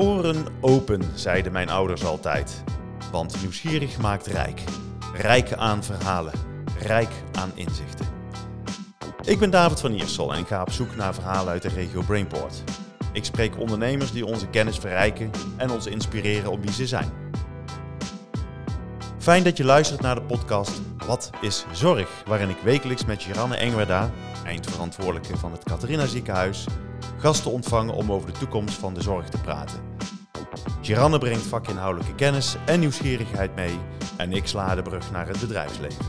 Oren open, zeiden mijn ouders altijd. Want nieuwsgierig maakt rijk. Rijk aan verhalen, rijk aan inzichten. Ik ben David van Iersel en ga op zoek naar verhalen uit de regio Brainport. Ik spreek ondernemers die onze kennis verrijken en ons inspireren op wie ze zijn. Fijn dat je luistert naar de podcast Wat is Zorg? Waarin ik wekelijks met Giranne Engwerda, eindverantwoordelijke van het Catharina Ziekenhuis, gasten ontvang om over de toekomst van de zorg te praten. Giranne brengt vakinhoudelijke kennis en nieuwsgierigheid mee en ik sla de brug naar het bedrijfsleven.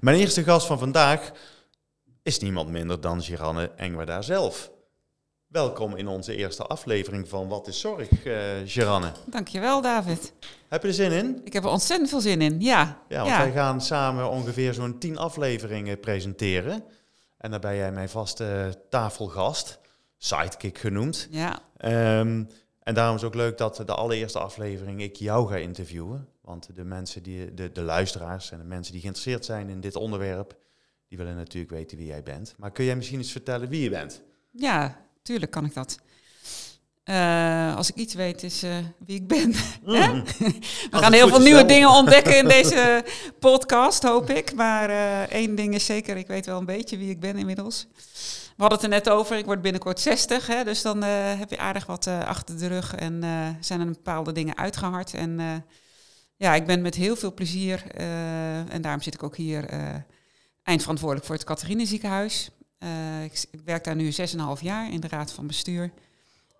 Mijn eerste gast van vandaag is niemand minder dan Giranne Engwerda zelf. Welkom in onze eerste aflevering van Wat is Zorg, uh, Geranne. Dankjewel, David. Heb je er zin in? Ik heb er ontzettend veel zin in, ja. Ja, want wij gaan samen ongeveer zo'n tien afleveringen presenteren. En dan ben jij mijn vaste tafelgast, sidekick genoemd. Ja. Um, en daarom is het ook leuk dat de allereerste aflevering ik jou ga interviewen. Want de mensen, die, de, de luisteraars en de mensen die geïnteresseerd zijn in dit onderwerp, die willen natuurlijk weten wie jij bent. Maar kun jij misschien eens vertellen wie je bent? Ja, tuurlijk kan ik dat. Uh, als ik iets weet, is uh, wie ik ben. Mm. We gaan heel veel nieuwe dingen ontdekken in deze podcast, hoop ik. Maar uh, één ding is zeker, ik weet wel een beetje wie ik ben inmiddels. We hadden het er net over, ik word binnenkort 60, hè, dus dan heb je aardig wat achter de rug en zijn er bepaalde dingen uitgehard. En ja, ik ben met heel veel plezier, en daarom zit ik ook hier eindverantwoordelijk voor het Catharine ziekenhuis. Ik, ik, werk daar nu 6,5 jaar in de raad van bestuur.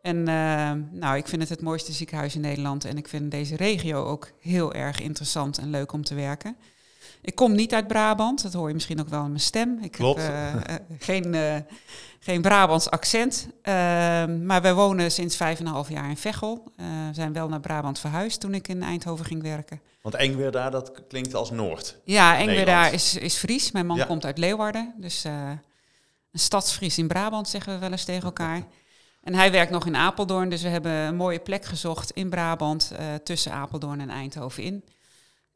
En uh, nou, ik vind het het mooiste ziekenhuis in Nederland. En ik vind deze regio ook heel erg interessant en leuk om te werken. Ik kom niet uit Brabant, dat hoor je misschien ook wel in mijn stem. Ik Klopt. heb uh, geen, geen Brabants accent. Ehm, maar wij wonen sinds 5,5 jaar in Veghel. We zijn wel naar Brabant verhuisd toen ik in Eindhoven ging werken. Want Engwerda, dat klinkt als Noord. Ja, Engwerda is, is Fries. Mijn man komt uit Leeuwarden. Dus een stadsvries in Brabant, zeggen we wel eens tegen elkaar. En hij werkt nog in Apeldoorn, dus we hebben een mooie plek gezocht in Brabant uh, tussen Apeldoorn en Eindhoven in.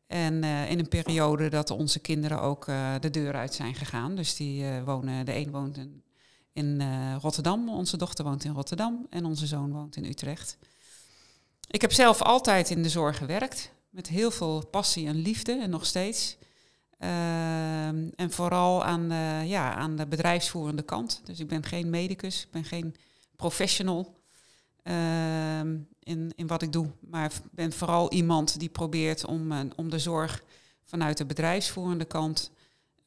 En uh, in een periode dat onze kinderen ook uh, de deur uit zijn gegaan. Dus die wonen, de een woont in, in Rotterdam, onze dochter woont in Rotterdam en onze zoon woont in Utrecht. Ik heb zelf altijd in de zorg gewerkt, met heel veel passie en liefde en nog steeds. Ehm, en vooral aan, ja, aan de bedrijfsvoerende kant. Dus ik ben geen medicus, ik ben geen professional ehm, in, in wat ik doe. Maar ben vooral iemand die probeert om, uh, om de zorg vanuit de bedrijfsvoerende kant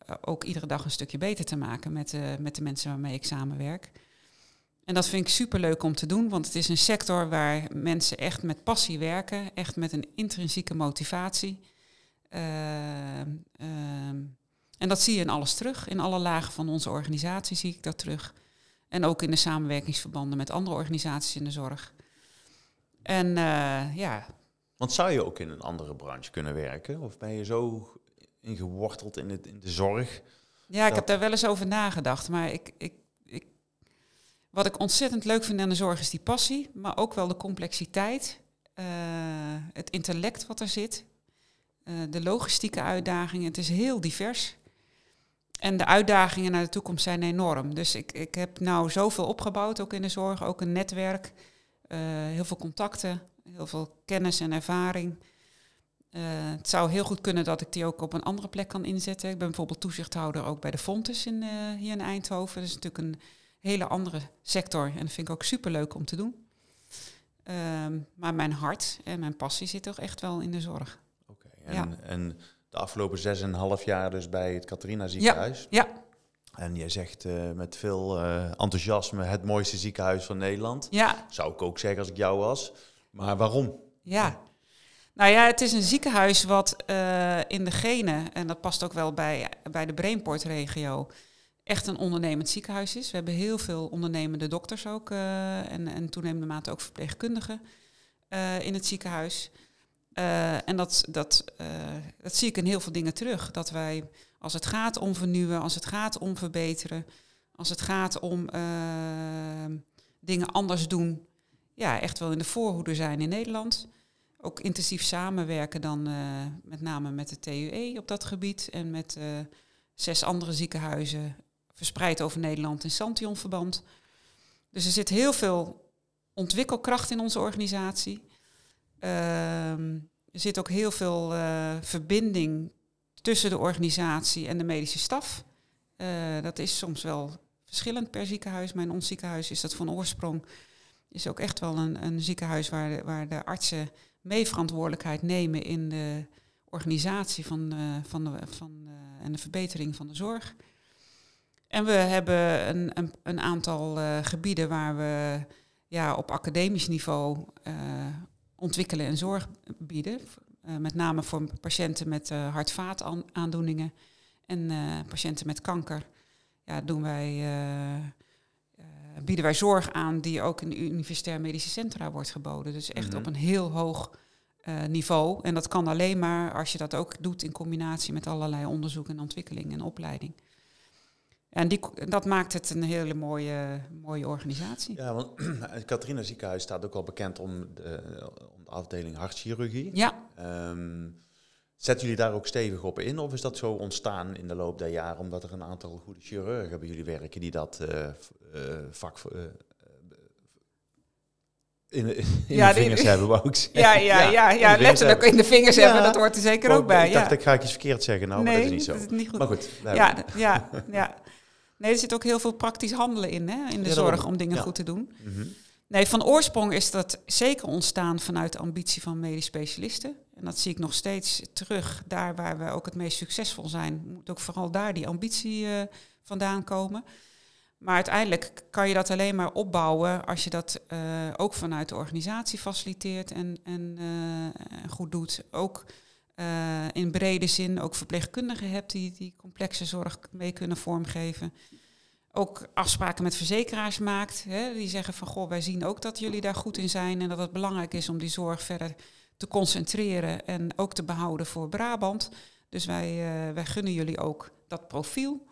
uh, ook iedere dag een stukje beter te maken met, met de mensen waarmee ik samenwerk. En dat vind ik super leuk om te doen, want het is een sector waar mensen echt met passie werken, echt met een intrinsieke motivatie. Ehm, ehm, en dat zie je in alles terug. In alle lagen van onze organisatie zie ik dat terug. En ook in de samenwerkingsverbanden met andere organisaties in de zorg. En uh, ja. Want zou je ook in een andere branche kunnen werken? Of ben je zo ingeworteld in, het, in de zorg? Ja, ik heb daar wel eens over nagedacht. Maar ik, ik, ik, wat ik ontzettend leuk vind aan de zorg is die passie, maar ook wel de complexiteit, uh, het intellect wat er zit, uh, de logistieke uitdagingen. Het is heel divers. En de uitdagingen naar de toekomst zijn enorm. Dus ik, ik heb nou zoveel opgebouwd, ook in de zorg, ook een netwerk, uh, heel veel contacten, heel veel kennis en ervaring. Uh, het zou heel goed kunnen dat ik die ook op een andere plek kan inzetten. Ik ben bijvoorbeeld toezichthouder ook bij de Fontes in, uh, hier in Eindhoven. Dat is natuurlijk een hele andere sector en dat vind ik ook superleuk om te doen. Um, maar mijn hart en mijn passie zit toch echt wel in de zorg. Oké, okay, en, ja. en de afgelopen zes en een half jaar dus bij het Catharina ziekenhuis. Ja. ja. En jij zegt uh, met veel uh, enthousiasme het mooiste ziekenhuis van Nederland. Ja. Zou ik ook zeggen als ik jou was. Maar waarom? Ja. Nou ja, het is een ziekenhuis wat uh, in de genen, en dat past ook wel bij, bij de Brainport-regio, echt een ondernemend ziekenhuis is. We hebben heel veel ondernemende dokters ook en, en toenemende mate ook verpleegkundigen in het ziekenhuis. Uh, en dat, dat, uh, dat zie ik in heel veel dingen terug. Dat wij, als het gaat om vernieuwen, als het gaat om verbeteren, als het gaat om uh, dingen anders doen, ja, echt wel in de voorhoede zijn in Nederland. Ook intensief samenwerken dan met name met de TUE op dat gebied en met zes andere ziekenhuizen verspreid over Nederland in Santion-verband. Dus er zit heel veel ontwikkelkracht in onze organisatie. Ehm, er zit ook heel veel uh, verbinding tussen de organisatie en de medische staf. Uh, dat is soms wel verschillend per ziekenhuis. Mijn ons ziekenhuis is dat van oorsprong. Is ook echt wel een, een ziekenhuis waar de, waar de artsen mee verantwoordelijkheid nemen in de organisatie van, uh, van, de, van, en de verbetering van de zorg. En we hebben een, een, een aantal gebieden waar we ja, op academisch niveau ontwikkelen en zorg bieden. Uh, met name voor patiënten met uh, hart-vaataandoeningen en uh, patiënten met kanker. Ja, doen wij, bieden wij zorg aan die ook in universitair medische centra wordt geboden. Dus echt mm -hmm. op een heel hoog niveau. En dat kan alleen maar als je dat ook doet in combinatie met allerlei onderzoek en ontwikkeling en opleiding. En die, dat maakt het een hele mooie, mooie organisatie. Ja, want het Catharina ziekenhuis staat ook al bekend om de, om de afdeling hartchirurgie. Ja. Um, zetten jullie daar ook stevig op in? Of is dat zo ontstaan in de loop der jaren omdat er een aantal goede chirurgen bij jullie werken die dat uh, uh, vak uh, in, in ja, de vingers die, hebben, wou ik zeggen. Ja, ja, ja, ja, ja letterlijk in de vingers ja, hebben, dat hoort er zeker ook bij. Ik dacht, ik ga ik iets verkeerd zeggen, nou, nee, maar dat is niet zo. Dat is niet goed. Maar goed. Ja, ja, ja. Nee, er zit ook heel veel praktisch handelen in, hè, in de ja, zorg om dingen goed te doen. Mm -hmm. Nee, van oorsprong is dat zeker ontstaan vanuit de ambitie van medisch specialisten. En dat zie ik nog steeds terug. Daar waar we ook het meest succesvol zijn, moet ook vooral daar die ambitie uh, vandaan komen. Maar uiteindelijk kan je dat alleen maar opbouwen als je dat uh, ook vanuit de organisatie faciliteert en, en uh, goed doet. Ook uh, in brede zin ook verpleegkundigen hebt die, die complexe zorg mee kunnen vormgeven. Ook afspraken met verzekeraars maakt. Hè, die zeggen van goh, wij zien ook dat jullie daar goed in zijn en dat het belangrijk is om die zorg verder te concentreren en ook te behouden voor Brabant. Dus wij, uh, wij gunnen jullie ook dat profiel.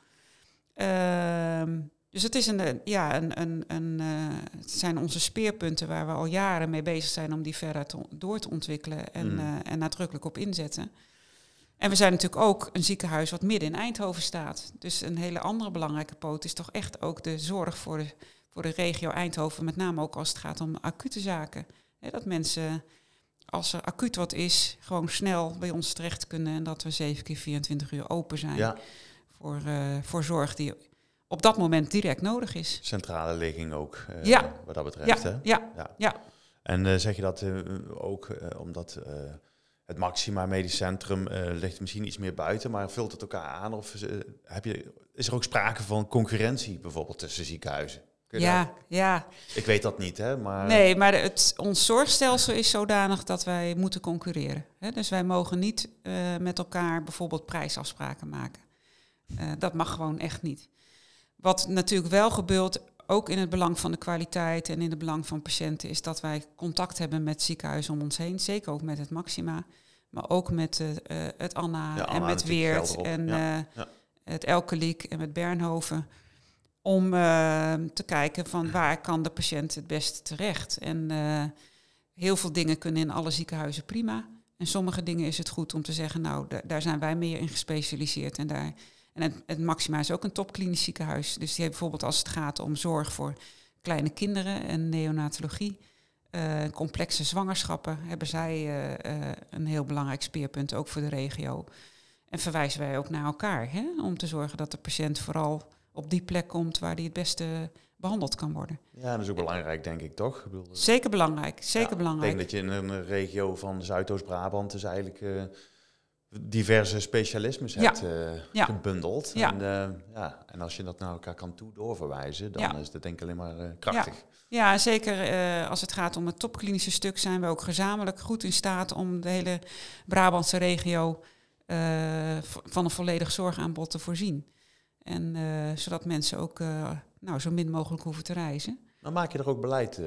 Uh, dus het, is een, ja, een, een, een, uh, het zijn onze speerpunten waar we al jaren mee bezig zijn om die verder te, door te ontwikkelen en, mm. uh, en nadrukkelijk op inzetten. En we zijn natuurlijk ook een ziekenhuis wat midden in Eindhoven staat. Dus een hele andere belangrijke poot is toch echt ook de zorg voor de, voor de regio Eindhoven, met name ook als het gaat om acute zaken. dat mensen, als er acuut wat is, gewoon snel bij ons terecht kunnen en dat we 7 keer 24 uur open zijn ja. voor, uh, voor zorg die op dat moment direct nodig is. Centrale ligging ook, uh, ja. wat dat betreft. Ja, hè? ja, ja. ja. En uh, zeg je dat uh, ook omdat het Maxima Medisch Centrum ligt misschien iets meer buiten, maar vult het elkaar aan? Of heb je, is er ook sprake van concurrentie bijvoorbeeld tussen ziekenhuizen? Ja, dat? ja. Ik weet dat niet, hè? Maar... Nee, maar het, ons zorgstelsel is zodanig dat wij moeten concurreren. Hè? Dus wij mogen niet met elkaar bijvoorbeeld prijsafspraken maken. dat mag gewoon echt niet. Wat natuurlijk wel gebeurt, ook in het belang van de kwaliteit en in het belang van patiënten, is dat wij contact hebben met ziekenhuizen om ons heen. Zeker ook met het Maxima, maar ook met uh, het Anna, ja, en met Weert en ja. Uh, ja. het Elkeliek en met Bernhoven. Om uh, te kijken van waar kan de patiënt het beste terecht. En heel veel dingen kunnen in alle ziekenhuizen prima. En sommige dingen is het goed om te zeggen, nou, daar zijn wij meer in gespecialiseerd en daar en het, het Maxima is ook een topklinisch ziekenhuis. Dus die heeft bijvoorbeeld als het gaat om zorg voor kleine kinderen en neonatologie, uh, complexe zwangerschappen, hebben zij uh, uh, een heel belangrijk speerpunt, ook voor de regio. En verwijzen wij ook naar elkaar, hè, om te zorgen dat de patiënt vooral op die plek komt waar die het beste behandeld kan worden. Ja, dat is ook belangrijk, denk ik, toch? Ik bedoel, zeker belangrijk, zeker ja, belangrijk. Ik denk dat je in een regio van Zuidoost-Brabant is eigenlijk diverse specialismes ja. hebt uh, ja. gebundeld. Ja. En, uh, ja, en als je dat naar elkaar kan toe doorverwijzen, dan is dat denk ik alleen maar uh, krachtig. Ja, zeker als het gaat om het topklinische stuk zijn we ook gezamenlijk goed in staat om de hele Brabantse regio van een volledig zorgaanbod te voorzien. En zodat mensen ook nou, zo min mogelijk hoeven te reizen. Dan maak je er ook beleid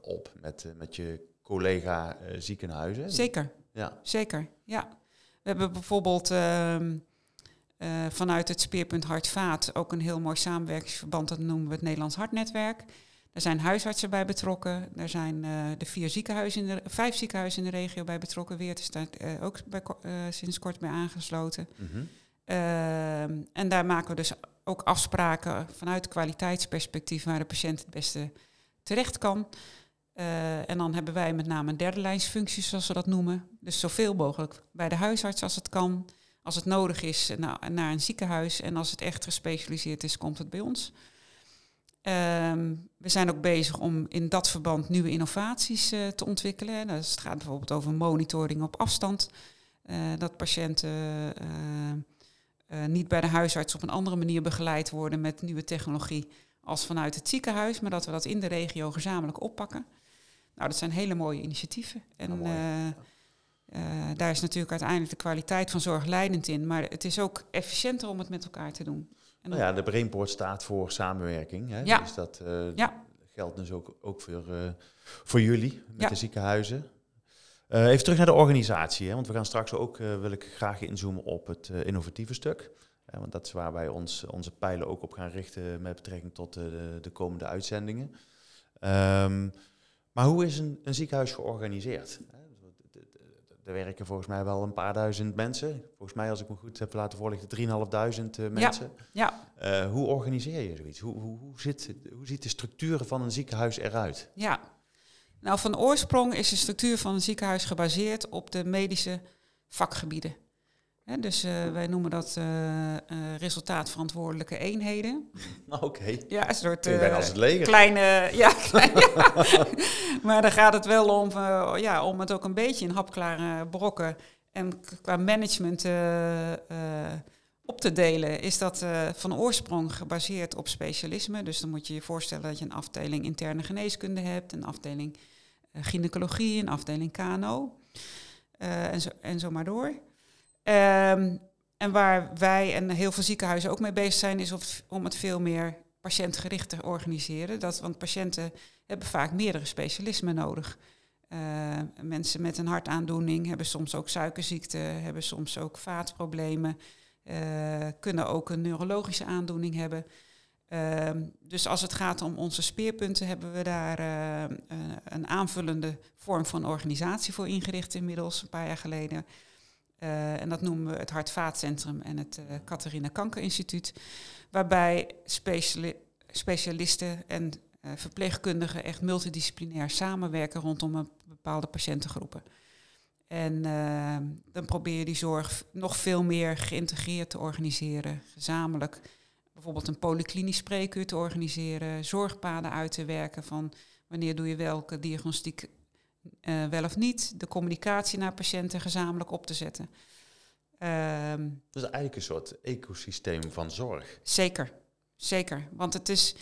op met, met je collega ziekenhuizen? Zeker, ja. zeker, ja. We hebben bijvoorbeeld uh, uh, vanuit het speerpunt Hart-Vaat ook een heel mooi samenwerkingsverband, dat noemen we het Nederlands Hartnetwerk. Daar zijn huisartsen bij betrokken. Daar zijn uh, de vier ziekenhuizen in de, vijf ziekenhuizen in de regio bij betrokken. Weert is daar uh, ook bij, sinds kort bij aangesloten. Mm -hmm. en daar maken we dus ook afspraken vanuit kwaliteitsperspectief waar de patiënt het beste terecht kan. En dan hebben wij met name een derde lijnsfunctie, zoals we dat noemen. Dus zoveel mogelijk bij de huisarts als het kan. Als het nodig is, naar, naar een ziekenhuis. En als het echt gespecialiseerd is, komt het bij ons. Ehm, we zijn ook bezig om in dat verband nieuwe innovaties uh, te ontwikkelen. Het gaat bijvoorbeeld over monitoring op afstand. Dat patiënten niet bij de huisarts op een andere manier begeleid worden met nieuwe technologie als vanuit het ziekenhuis, maar dat we dat in de regio gezamenlijk oppakken. Nou, dat zijn hele mooie initiatieven. En daar is natuurlijk uiteindelijk de kwaliteit van zorg leidend in, maar het is ook efficiënter om het met elkaar te doen. En nou ja, de Brainport staat voor samenwerking. Hè? Ja. Dus dat uh, geldt dus ook, ook voor, uh, voor jullie met de ziekenhuizen. Even terug naar de organisatie, hè? want we gaan straks ook, wil ik graag inzoomen op het innovatieve stuk. want dat is waar wij ons, onze pijlen ook op gaan richten met betrekking tot de, de komende uitzendingen. Um, maar hoe is een, een ziekenhuis georganiseerd? er werken volgens mij wel een paar duizend mensen. Volgens mij, als ik me goed heb laten voorlichten, 3.500 uh, mensen. Ja. ja. Uh, hoe organiseer je zoiets? Hoe, hoe, hoe, zit, hoe ziet de structuur van een ziekenhuis eruit? Ja, nou van oorsprong is de structuur van een ziekenhuis gebaseerd op de medische vakgebieden dus uh, wij noemen dat uh, uh, resultaatverantwoordelijke eenheden. Oké. Ja, een soort als het leger. kleine. Ja, klein, ja. maar dan gaat het wel om, ja, om het ook een beetje in hapklare brokken en qua management op te delen. Is dat van oorsprong gebaseerd op specialisme. Dus dan moet je je voorstellen dat je een afdeling interne geneeskunde hebt, een afdeling gynaecologie, een afdeling KNO en, zo, en zo maar door. Um, en waar wij en heel veel ziekenhuizen ook mee bezig zijn, is of, om het veel meer patiëntgericht te organiseren. Dat, want patiënten hebben vaak meerdere specialismen nodig. Uh, mensen met een hartaandoening hebben soms ook suikerziekte, hebben soms ook vaatproblemen, uh, kunnen ook een neurologische aandoening hebben. Uh, dus als het gaat om onze speerpunten, hebben we daar een aanvullende vorm van organisatie voor ingericht inmiddels, een paar jaar geleden. Uh, en dat noemen we het Hart-Vaatcentrum en het uh, Catharina Kankerinstituut. Waarbij speciali specialisten en uh, verpleegkundigen echt multidisciplinair samenwerken rondom een bepaalde patiëntengroepen. En dan probeer je die zorg nog veel meer geïntegreerd te organiseren, gezamenlijk. Bijvoorbeeld een polyklinisch spreekuur te organiseren, zorgpaden uit te werken van wanneer doe je welke diagnostiek uh, wel of niet, de communicatie naar patiënten gezamenlijk op te zetten. Um, dat is eigenlijk een soort ecosysteem van zorg. Zeker, zeker. Want het is,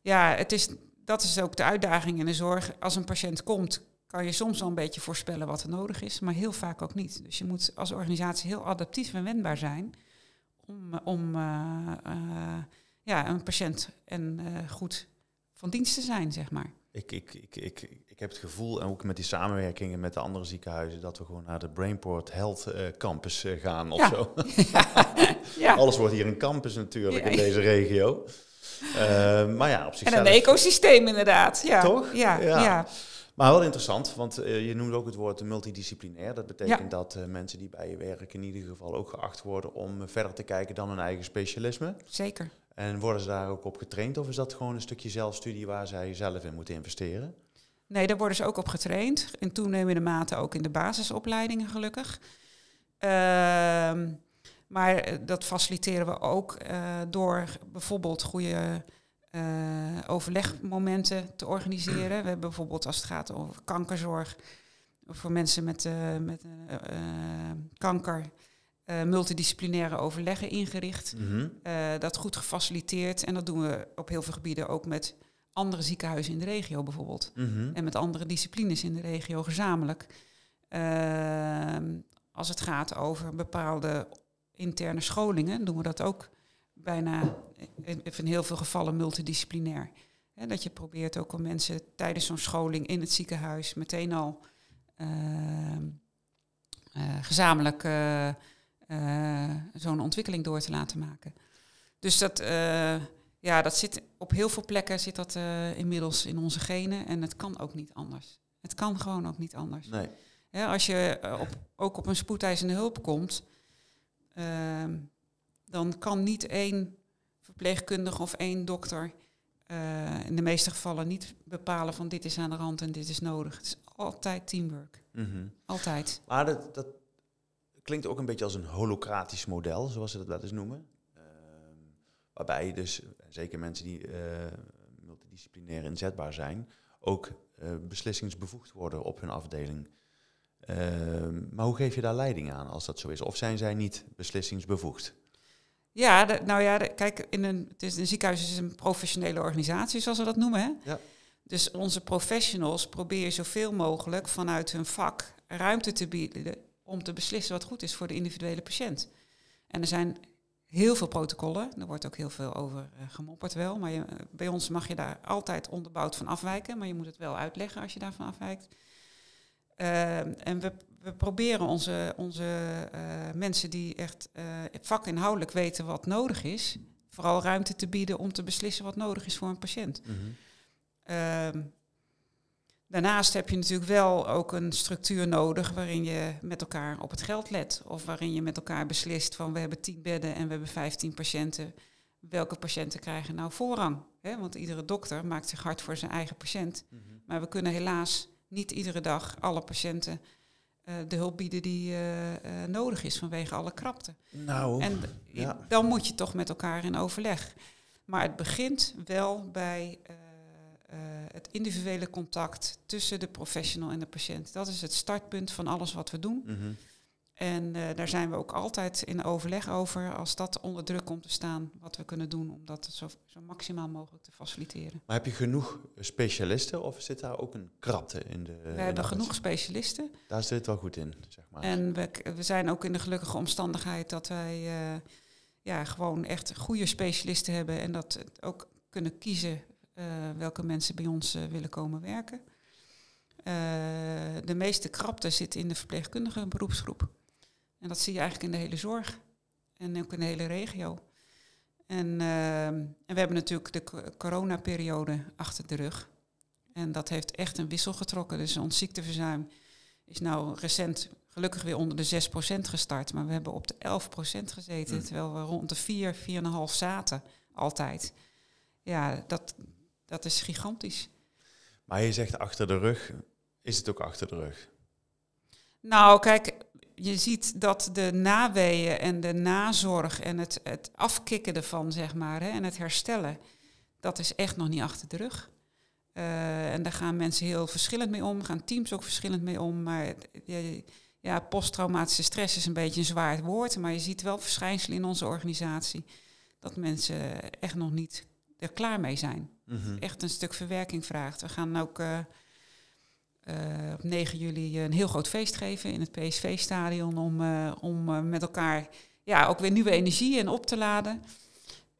ja, het is, dat is ook de uitdaging in de zorg. Als een patiënt komt, kan je soms wel een beetje voorspellen wat er nodig is, maar heel vaak ook niet. Dus je moet als organisatie heel adaptief en wendbaar zijn om, om uh, uh, ja, een patiënt en goed van dienst te zijn, zeg maar. Ik, ik, ik, ik, ik heb het gevoel, en ook met die samenwerkingen met de andere ziekenhuizen, dat we gewoon naar de Brainport Health uh, Campus uh, gaan of ja. zo. ja. Alles wordt hier een campus natuurlijk in deze regio. Uh, maar ja, op zichzelf... En een ecosysteem inderdaad. Ja. Toch? Ja. ja. Maar wel interessant, want je noemde ook het woord multidisciplinair. Dat betekent dat mensen die bij je werken in ieder geval ook geacht worden om verder te kijken dan hun eigen specialisme. Zeker. En worden ze daar ook op getraind of is dat gewoon een stukje zelfstudie waar zij zelf in moeten investeren? Nee, daar worden ze ook op getraind. In toenemende mate ook in de basisopleidingen gelukkig. Uh, maar dat faciliteren we ook uh, door bijvoorbeeld goede uh, overlegmomenten te organiseren. We hebben bijvoorbeeld als het gaat over kankerzorg, voor mensen met, met kanker, multidisciplinaire overleggen ingericht. Mm -hmm. dat goed gefaciliteerd en dat doen we op heel veel gebieden ook met andere ziekenhuizen in de regio bijvoorbeeld. Mm -hmm. En met andere disciplines in de regio gezamenlijk. Uh, als het gaat over bepaalde interne scholingen, doen we dat ook bijna in, in heel veel gevallen multidisciplinair. He, dat je probeert ook om mensen tijdens zo'n scholing in het ziekenhuis meteen al uh, uh, gezamenlijk zo'n ontwikkeling door te laten maken. Dus dat ja, dat zit op heel veel plekken zit dat uh, inmiddels in onze genen en het kan ook niet anders. Het kan gewoon ook niet anders. Nee. Ja, als je op, ook op een spoedeisende hulp komt, uh, dan kan niet één verpleegkundige of één dokter uh, in de meeste gevallen niet bepalen van dit is aan de rand en dit is nodig. Het is altijd teamwork. Mhm. Altijd. Maar dat, dat, klinkt ook een beetje als een holocratisch model, zoals ze dat wel eens noemen. Uh, waarbij dus, zeker mensen die uh, multidisciplinair inzetbaar zijn, ook uh, beslissingsbevoegd worden op hun afdeling. Ehm, maar hoe geef je daar leiding aan als dat zo is? Of zijn zij niet beslissingsbevoegd? Ja, nou ja, kijk, in een, het is, een ziekenhuis is een professionele organisatie, zoals we dat noemen. Hè? Ja. Dus onze professionals proberen zoveel mogelijk vanuit hun vak ruimte te bieden om te beslissen wat goed is voor de individuele patiënt. En er zijn heel veel protocollen, er wordt ook heel veel over uh, gemopperd wel, maar je, bij ons mag je daar altijd onderbouwd van afwijken, maar je moet het wel uitleggen als je daarvan afwijkt. Uh, en we we proberen onze, onze uh, mensen die echt vakinhoudelijk weten wat nodig is, vooral ruimte te bieden om te beslissen wat nodig is voor een patiënt. Mm -hmm. Daarnaast heb je natuurlijk wel ook een structuur nodig waarin je met elkaar op het geld let. Of waarin je met elkaar beslist van we hebben tien bedden en we hebben vijftien patiënten. Welke patiënten krijgen nou voorrang? He, want iedere dokter maakt zich hard voor zijn eigen patiënt. Mm -hmm. Maar we kunnen helaas niet iedere dag alle patiënten eh, de hulp bieden die uh, nodig is vanwege alle krapte. Nou, en ja. dan moet je toch met elkaar in overleg. Maar het begint wel bij het individuele contact tussen de professional en de patiënt. Dat is het startpunt van alles wat we doen. Mm en uh, daar zijn we ook altijd in overleg over als dat onder druk komt te staan, wat we kunnen doen om dat zo, zo, maximaal mogelijk te faciliteren. Maar heb je genoeg specialisten of zit daar ook een krapte in de. We hebben genoeg specialisten. Daar zit het wel goed in, zeg maar. En we, we zijn ook in de gelukkige omstandigheid dat wij uh, ja, gewoon echt goede specialisten hebben en dat ook kunnen kiezen welke mensen bij ons willen komen werken. de meeste krapte zit in de verpleegkundige beroepsgroep. En dat zie je eigenlijk in de hele zorg en ook in de hele regio. En, uh, en we hebben natuurlijk de coronaperiode achter de rug. En dat heeft echt een wissel getrokken. Dus ons ziekteverzuim is nou recent gelukkig weer onder de 6% gestart. Maar we hebben op de 11% gezeten, terwijl we rond de 4, 4,5 zaten altijd. Ja, dat, dat is gigantisch. Maar je zegt achter de rug, is het ook achter de rug? Nou, kijk, je ziet dat de naweeën en de nazorg en het, het afkicken ervan, zeg maar, hè, en het herstellen, dat is echt nog niet achter de rug. Uh, en daar gaan mensen heel verschillend mee om, gaan teams ook verschillend mee om. Maar ja, posttraumatische stress is een beetje een zwaar woord, maar je ziet wel verschijnselen in onze organisatie dat mensen echt nog niet er klaar mee zijn. Mm Echt een stuk verwerking vraagt. We gaan ook uh, uh, op 9 juli een heel groot feest geven in het PSV-stadion om, om met elkaar ja, ook weer nieuwe energieën op te laden.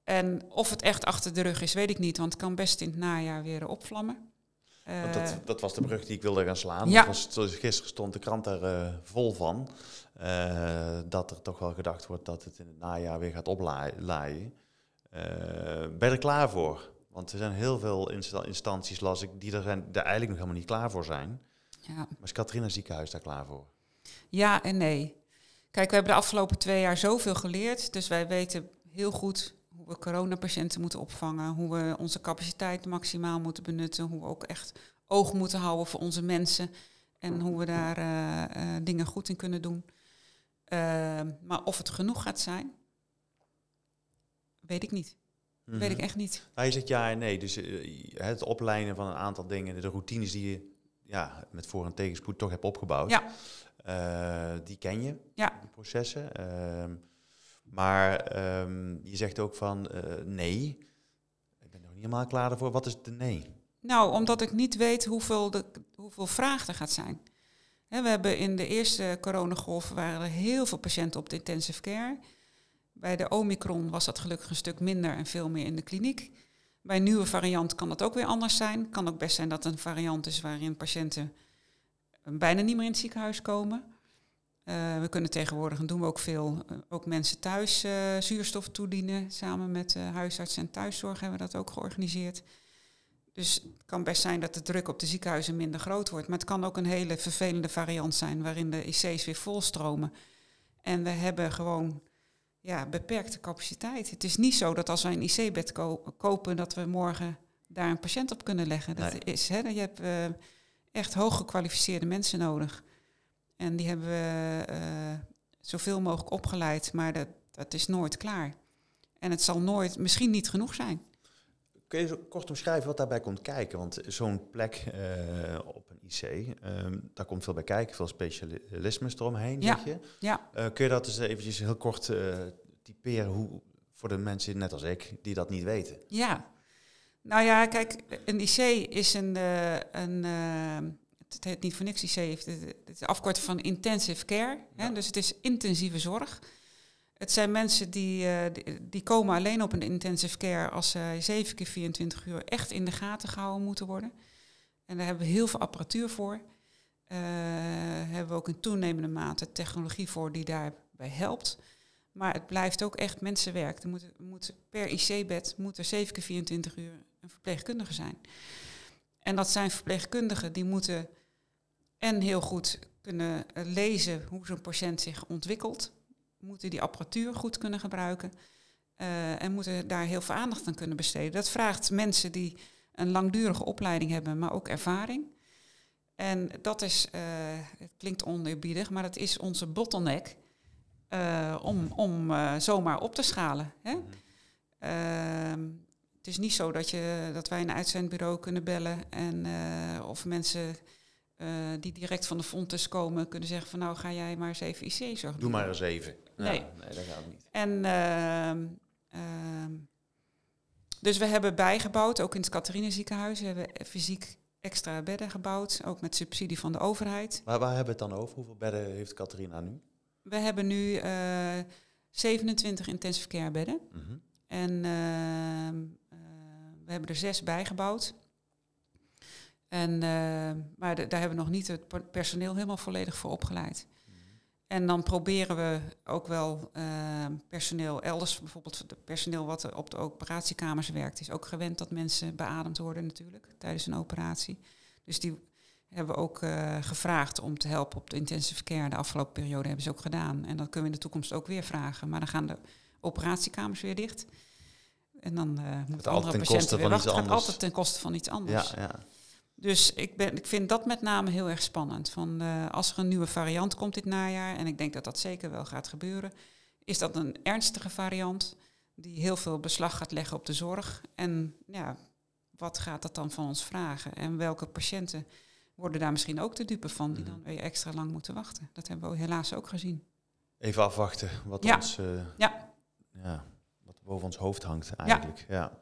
En of het echt achter de rug is, weet ik niet, want het kan best in het najaar weer opvlammen. Dat, dat, was de brug die ik wilde gaan slaan. Ja. Was, gisteren stond de krant er vol van. dat er toch wel gedacht wordt dat het in het najaar weer gaat oplaaien. Ben je er klaar voor? Want er zijn heel veel instanties, las ik, die er, zijn, er eigenlijk nog helemaal niet klaar voor zijn. Ja. Maar is Katrina ziekenhuis daar klaar voor? Ja en nee. Kijk, we hebben de afgelopen twee jaar zoveel geleerd. Dus wij weten heel goed hoe we coronapatiënten moeten opvangen. Hoe we onze capaciteit maximaal moeten benutten. Hoe we ook echt oog moeten houden voor onze mensen. En hoe we daar uh, uh, dingen goed in kunnen doen. Uh, maar of het genoeg gaat zijn, weet ik niet. Weet ik mhm. echt niet. Nou, je zegt ja en nee. Dus uh, het opleiden van een aantal dingen, de routines die je ja, met voor- en tegenspoed toch hebt opgebouwd. Ja. Uh, die ken je, ja. die processen. Uh, maar um, je zegt ook van uh, nee, ik ben nog niet helemaal klaar ervoor. Wat is de nee? Nou, omdat ik niet weet hoeveel, de, hoeveel vraag er gaat zijn. He, we hebben in de eerste coronagolf waren er heel veel patiënten op de intensive care. Bij de Omicron was dat gelukkig een stuk minder en veel meer in de kliniek. Bij een nieuwe variant kan dat ook weer anders zijn. Kan ook best zijn dat een variant is waarin patiënten bijna niet meer in het ziekenhuis komen. Uh, we kunnen tegenwoordig, en doen we ook veel, uh, ook mensen thuis uh, zuurstof toedienen. Samen met huisarts en thuiszorg hebben we dat ook georganiseerd. Dus het kan best zijn dat de druk op de ziekenhuizen minder groot wordt. Maar het kan ook een hele vervelende variant zijn waarin de IC's weer volstromen. En we hebben gewoon ja, beperkte capaciteit. Het is niet zo dat als wij een IC-bed kopen, dat we morgen daar een patiënt op kunnen leggen. Dat is, hè, je hebt uh, echt hooggekwalificeerde mensen nodig. En die hebben we uh, zoveel mogelijk opgeleid, maar dat, dat is nooit klaar. En het zal nooit, misschien niet genoeg zijn. Kun je kort omschrijven wat daarbij komt kijken? Want zo'n plek uh, op een IC, um, daar komt veel bij kijken, veel specialismes eromheen, ja. zeg je. Ja. Uh, kun je dat eens eventjes heel kort uh, typeren hoe, voor de mensen net als ik die dat niet weten? Ja, nou ja, kijk, een IC is een, een het heet niet voor niks IC, het is afkorting van intensive care, ja. hè, dus het is intensieve zorg. Het zijn mensen die, uh, die, die, komen alleen op een intensive care als ze 7 keer 24 uur echt in de gaten gehouden moeten worden. En daar hebben we heel veel apparatuur voor. Uh, hebben we ook in toenemende mate technologie voor die daarbij helpt. Maar het blijft ook echt mensenwerk. Er moet, moet per IC-bed moet er 7 keer 24 uur een verpleegkundige zijn. En dat zijn verpleegkundigen die moeten en heel goed kunnen lezen hoe zo'n patiënt zich ontwikkelt moeten die apparatuur goed kunnen gebruiken. Uh, en moeten daar heel veel aandacht aan kunnen besteden. Dat vraagt mensen die een langdurige opleiding hebben, maar ook ervaring. En dat is, uh, het klinkt oneerbiedig, maar dat is onze bottleneck uh, om, om zomaar op te schalen. Hè? Ehm, het is niet zo dat, je, dat wij een uitzendbureau kunnen bellen en of mensen die direct van de fontes komen kunnen zeggen van nou ga jij maar eens even IC-zorg doen. Doe maar eens even. Nee. nee, dat gaat niet. En uh, dus we hebben bijgebouwd, ook in het Catharine ziekenhuis, we hebben fysiek extra bedden gebouwd, ook met subsidie van de overheid. Maar waar hebben we het dan over? Hoeveel bedden heeft Catharina nu? We hebben nu uh, 27 intensive care bedden. Mm -hmm. En uh, we hebben er zes bijgebouwd. En, uh, maar daar hebben we nog niet het personeel helemaal volledig voor opgeleid. En dan proberen we ook wel uh, personeel elders, bijvoorbeeld het personeel wat op de operatiekamers werkt, is ook gewend dat mensen beademd worden natuurlijk tijdens een operatie. Dus die hebben we ook uh, gevraagd om te helpen op de intensive care. De afgelopen periode hebben ze ook gedaan. En dat kunnen we in de toekomst ook weer vragen. Maar dan gaan de operatiekamers weer dicht. En dan uh, moeten andere patiënten weer wachten. Het gaat altijd ten koste van iets anders. Ja, ja. Dus ik, ben, ik vind dat met name heel erg spannend. Van, uh, als er een nieuwe variant komt dit najaar, en ik denk dat dat zeker wel gaat gebeuren, is dat een ernstige variant die heel veel beslag gaat leggen op de zorg. En ja, wat gaat dat dan van ons vragen? En welke patiënten worden daar misschien ook de dupe van, die dan weer extra lang moeten wachten? Dat hebben we helaas ook gezien. Even afwachten wat ja. ons uh, ja. Ja, wat boven ons hoofd hangt eigenlijk. Ja. ja.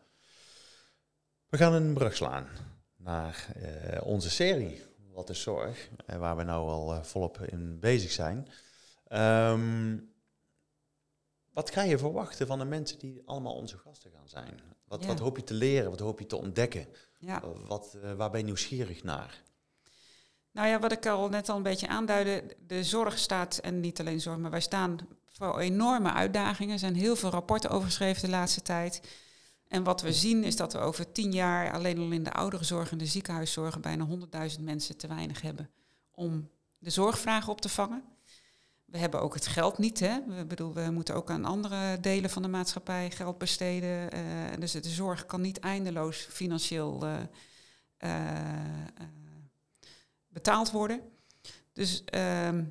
We gaan een brug slaan naar uh, onze serie, Wat is Zorg, uh, waar we nou al uh, volop in bezig zijn. Um, wat ga je verwachten van de mensen die allemaal onze gasten gaan zijn? Wat, ja. wat hoop je te leren, wat hoop je te ontdekken? Ja. Wat, waar ben je nieuwsgierig naar? Nou ja, wat ik al net al een beetje aanduidde, de zorg staat, en niet alleen zorg, maar wij staan voor enorme uitdagingen. Er zijn heel veel rapporten over geschreven de laatste tijd. En wat we zien is dat we over tien jaar alleen al in de ouderenzorg en de ziekenhuiszorg bijna 100.000 mensen te weinig hebben om de zorgvragen op te vangen. We hebben ook het geld niet. Hè? We, bedoel, we moeten ook aan andere delen van de maatschappij geld besteden. Uh, dus de zorg kan niet eindeloos financieel uh, uh, betaald worden. Dus ehm,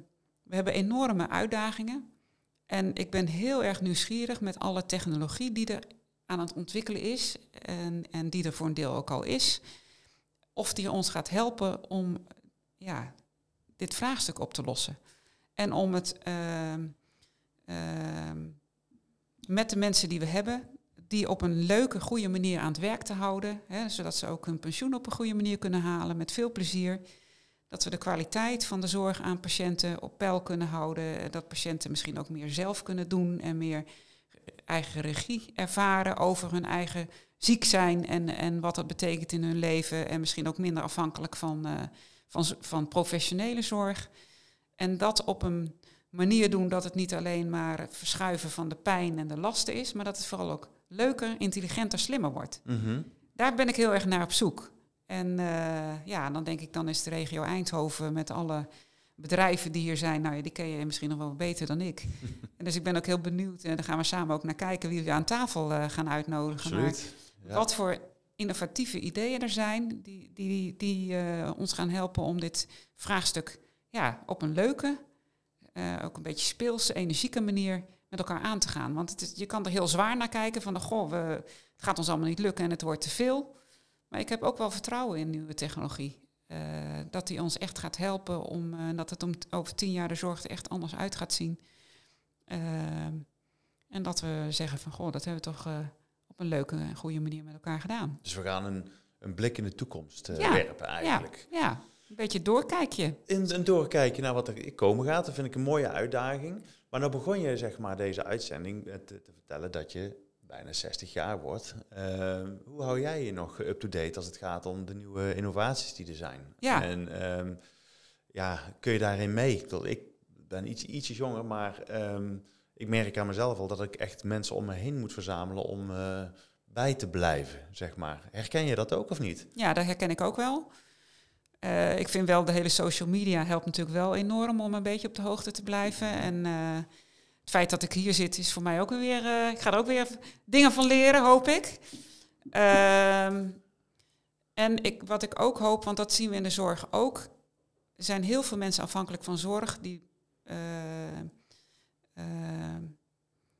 we hebben enorme uitdagingen. En ik ben heel erg nieuwsgierig met alle technologie die er aan het ontwikkelen is en, en die er voor een deel ook al is, of die ons gaat helpen om ja, dit vraagstuk op te lossen. En om het uh, uh, met de mensen die we hebben, die op een leuke, goede manier aan het werk te houden, hè, zodat ze ook hun pensioen op een goede manier kunnen halen, met veel plezier. Dat we de kwaliteit van de zorg aan patiënten op peil kunnen houden. Dat patiënten misschien ook meer zelf kunnen doen en meer eigen regie ervaren over hun eigen ziek zijn en, en wat dat betekent in hun leven. En misschien ook minder afhankelijk van, uh, van, van professionele zorg. En dat op een manier doen dat het niet alleen maar het verschuiven van de pijn en de lasten is, maar dat het vooral ook leuker, intelligenter, slimmer wordt. Mm -hmm. Daar ben ik heel erg naar op zoek. En uh, ja, dan denk ik, dan is de regio Eindhoven met alle bedrijven die hier zijn, nou ja, die ken je misschien nog wel beter dan ik. en dus ik ben ook heel benieuwd, en daar gaan we samen ook naar kijken, wie we aan tafel gaan uitnodigen. Absoluut. Wat voor innovatieve ideeën er zijn die, die, die ons gaan helpen om dit vraagstuk ja, op een leuke, ook een beetje speelse, energieke manier met elkaar aan te gaan. Want het is, je kan er heel zwaar naar kijken van, goh, we, het gaat ons allemaal niet lukken en het wordt te veel. Maar ik heb ook wel vertrouwen in nieuwe technologie. Uh, dat die ons echt gaat helpen om uh, dat het om over tien jaar de zorg er echt anders uit gaat zien. Uh, en dat we zeggen van goh, dat hebben we toch op een leuke en goede manier met elkaar gedaan. Dus we gaan een, een blik in de toekomst ja, werpen eigenlijk. Ja, ja, een beetje doorkijkje. In, een doorkijkje naar wat er komen gaat, dat vind ik een mooie uitdaging. Maar nou begon je zeg maar deze uitzending te, te vertellen dat je bijna 60 jaar wordt. Ehm, hoe hou jij je nog up-to-date als het gaat om de nieuwe innovaties die er zijn? Ja. En um, ja, kun je daarin mee? Ik ben iets, ietsje jonger, maar um, ik merk aan mezelf al dat ik echt mensen om me heen moet verzamelen om uh, bij te blijven, zeg maar. Herken je dat ook of niet? Ja, dat herken ik ook wel. Uh, ik vind wel de hele social media helpt natuurlijk wel enorm om een beetje op de hoogte te blijven. En uh, het feit dat ik hier zit is voor mij ook weer. Uh, ik ga er ook weer dingen van leren, hoop ik. Ehm, en ik, wat ik ook hoop, want dat zien we in de zorg ook. Er zijn heel veel mensen afhankelijk van zorg die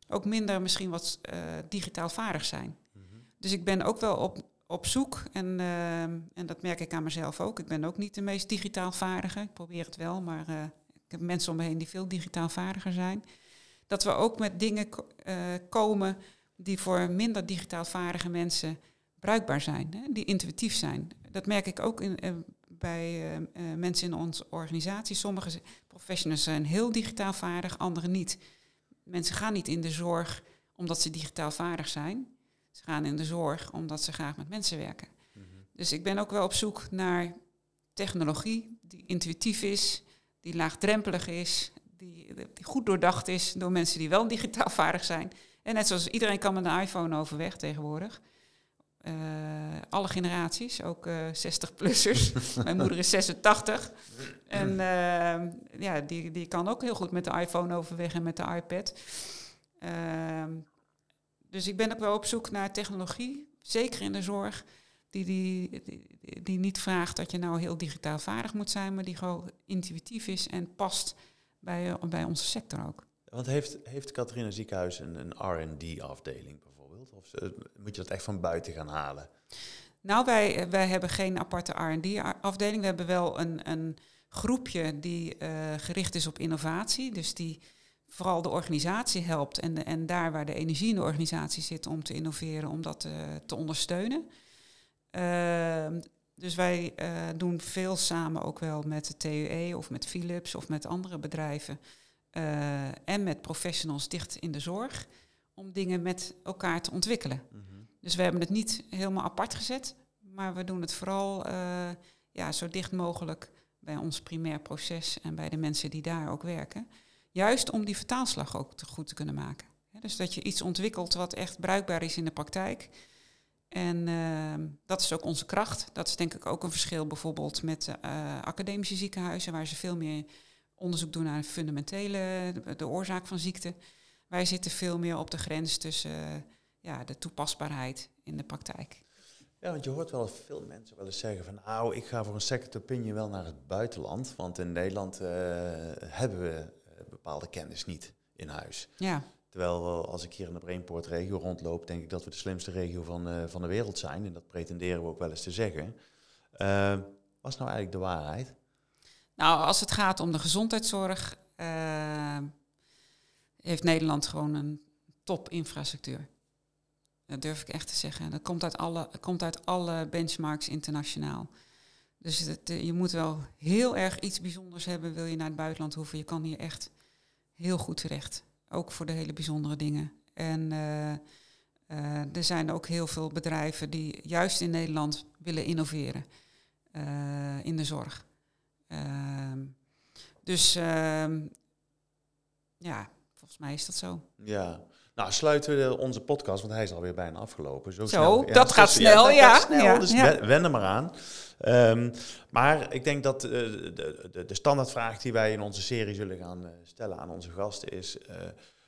ook minder misschien wat digitaal vaardig zijn. Mm -hmm. Dus ik ben ook wel op, op zoek. En, uh, en dat merk ik aan mezelf ook. Ik ben ook niet de meest digitaal vaardige. Ik probeer het wel, maar ik heb mensen om me heen die veel digitaal vaardiger zijn. Dat we ook met dingen uh, komen die voor minder digitaal vaardige mensen bruikbaar zijn, hè, die intuïtief zijn. Dat merk ik ook in, uh, bij mensen in onze organisatie. Sommige professionals zijn heel digitaal vaardig, anderen niet. Mensen gaan niet in de zorg omdat ze digitaal vaardig zijn. Ze gaan in de zorg omdat ze graag met mensen werken. Mm -hmm. Dus ik ben ook wel op zoek naar technologie die intuïtief is, die laagdrempelig is, die, die, goed doordacht is door mensen die wel digitaal vaardig zijn. En net zoals iedereen kan met een iPhone overweg tegenwoordig. Uh, alle generaties, ook uh, 60-plussers. Mijn moeder is 86. En uh, ja, die, die kan ook heel goed met de iPhone overweg en met de iPad. Ehm, dus ik ben ook wel op zoek naar technologie, zeker in de zorg, die, die, die, die, niet vraagt dat je nou heel digitaal vaardig moet zijn, maar die gewoon intuïtief is en past bij, bij onze sector ook. Want heeft, heeft Catharina Ziekenhuis een, een R&D-afdeling bijvoorbeeld? Of moet je dat echt van buiten gaan halen? Nou, wij, wij hebben geen aparte R&D-afdeling. We hebben wel een, een groepje die uh, gericht is op innovatie. Dus die vooral de organisatie helpt en, de, en daar waar de energie in de organisatie zit om te innoveren, om dat uh, te ondersteunen. Uh, dus wij uh, doen veel samen ook wel met de TUE of met Philips of met andere bedrijven eh, en met professionals dicht in de zorg om dingen met elkaar te ontwikkelen. Mm -hmm. Dus we hebben het niet helemaal apart gezet, maar we doen het vooral ja, zo dicht mogelijk bij ons primair proces en bij de mensen die daar ook werken. Juist om die vertaalslag ook te goed te kunnen maken. dus dat je iets ontwikkelt wat echt bruikbaar is in de praktijk. En uh, dat is ook onze kracht. Dat is denk ik ook een verschil bijvoorbeeld met uh, academische ziekenhuizen, waar ze veel meer onderzoek doen naar fundamentele, de, de oorzaak van ziekte. Wij zitten veel meer op de grens tussen uh, ja, de toepasbaarheid in de praktijk. Ja, want je hoort wel veel mensen wel eens zeggen van nou, ik ga voor een second opinion wel naar het buitenland. Want in Nederland uh, hebben we bepaalde kennis niet in huis. Ja. Terwijl als ik hier in de Brainport regio rondloop, denk ik dat we de slimste regio van, uh, van de wereld zijn. En dat pretenderen we ook wel eens te zeggen. Uh, wat is nou eigenlijk de waarheid? Nou, als het gaat om de gezondheidszorg, heeft Nederland gewoon een topinfrastructuur. Dat durf ik echt te zeggen. Dat komt uit alle, komt uit alle benchmarks internationaal. Dus je moet wel heel erg iets bijzonders hebben, wil je naar het buitenland hoeven. Je kan hier echt heel goed terecht. Ook voor de hele bijzondere dingen. En uh, uh, er zijn ook heel veel bedrijven die juist in Nederland willen innoveren uh, in de zorg. Ehm, dus ehm, ja, volgens mij is dat zo. Ja, Nou, sluiten we onze podcast, want hij is alweer bijna afgelopen. Zo, Zo dat gaat snel, ja. Dat snel, ja, dus wen er maar aan. Um, maar ik denk dat uh, de, de, de standaardvraag die wij in onze serie zullen gaan uh, stellen aan onze gasten is... Uh,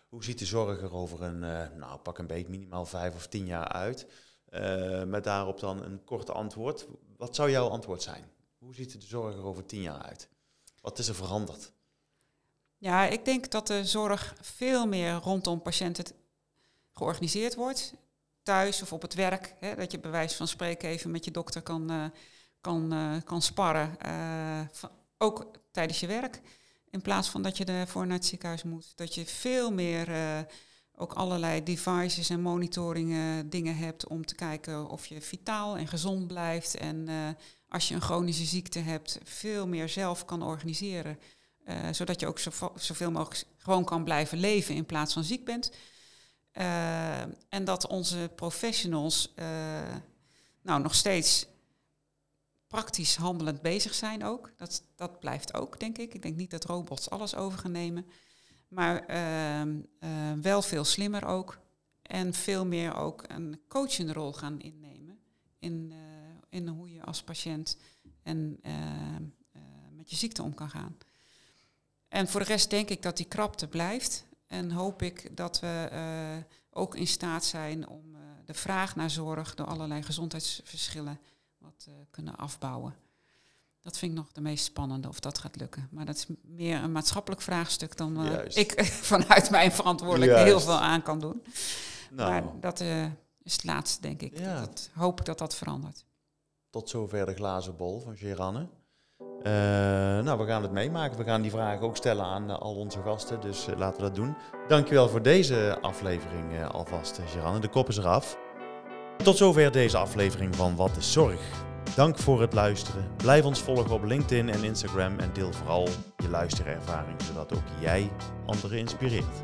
hoe ziet de zorg er over een, nou pak een beetje minimaal vijf of tien jaar uit? met daarop dan een korte antwoord. Wat zou jouw antwoord zijn? Hoe ziet de zorg er over tien jaar uit? Wat is er veranderd? Ja, ik denk dat de zorg veel meer rondom patiënten georganiseerd wordt. Thuis of op het werk. Hè, dat je bij wijze van spreken even met je dokter kan, uh, kan, uh, kan sparren. Uh, ook tijdens je werk. In plaats van dat je ervoor naar het ziekenhuis moet. Dat je veel meer ook allerlei devices en monitoring dingen hebt om te kijken of je vitaal en gezond blijft. En als je een chronische ziekte hebt, veel meer zelf kan organiseren. zodat je ook zoveel mogelijk gewoon kan blijven leven in plaats van ziek bent. Uh, en dat onze professionals uh, nou, nog steeds praktisch handelend bezig zijn ook. Dat, dat blijft ook, denk ik. Ik denk niet dat robots alles over gaan nemen. Maar uh, wel veel slimmer ook. En veel meer ook een coachende rol gaan innemen. In, in hoe je als patiënt en met je ziekte om kan gaan. En voor de rest denk ik dat die krapte blijft. En hoop ik dat we uh, ook in staat zijn om uh, de vraag naar zorg door allerlei gezondheidsverschillen wat uh, kunnen afbouwen. Dat vind ik nog de meest spannende of dat gaat lukken. Maar dat is meer een maatschappelijk vraagstuk dan ik vanuit mijn verantwoordelijkheid heel veel aan kan doen. Nou. Maar dat is het laatste, denk ik. Ja. Dat, hoop ik dat dat verandert. Tot zover de glazen bol van Geranne. Uh, nou, we gaan het meemaken. We gaan die vragen ook stellen aan uh, al onze gasten. Dus uh, laten we dat doen. Dankjewel voor deze aflevering alvast, Geranne. De kop is eraf. Tot zover deze aflevering van Wat is Zorg? Dank voor het luisteren. Blijf ons volgen op LinkedIn en Instagram en deel vooral je luisterervaring, zodat ook jij anderen inspireert.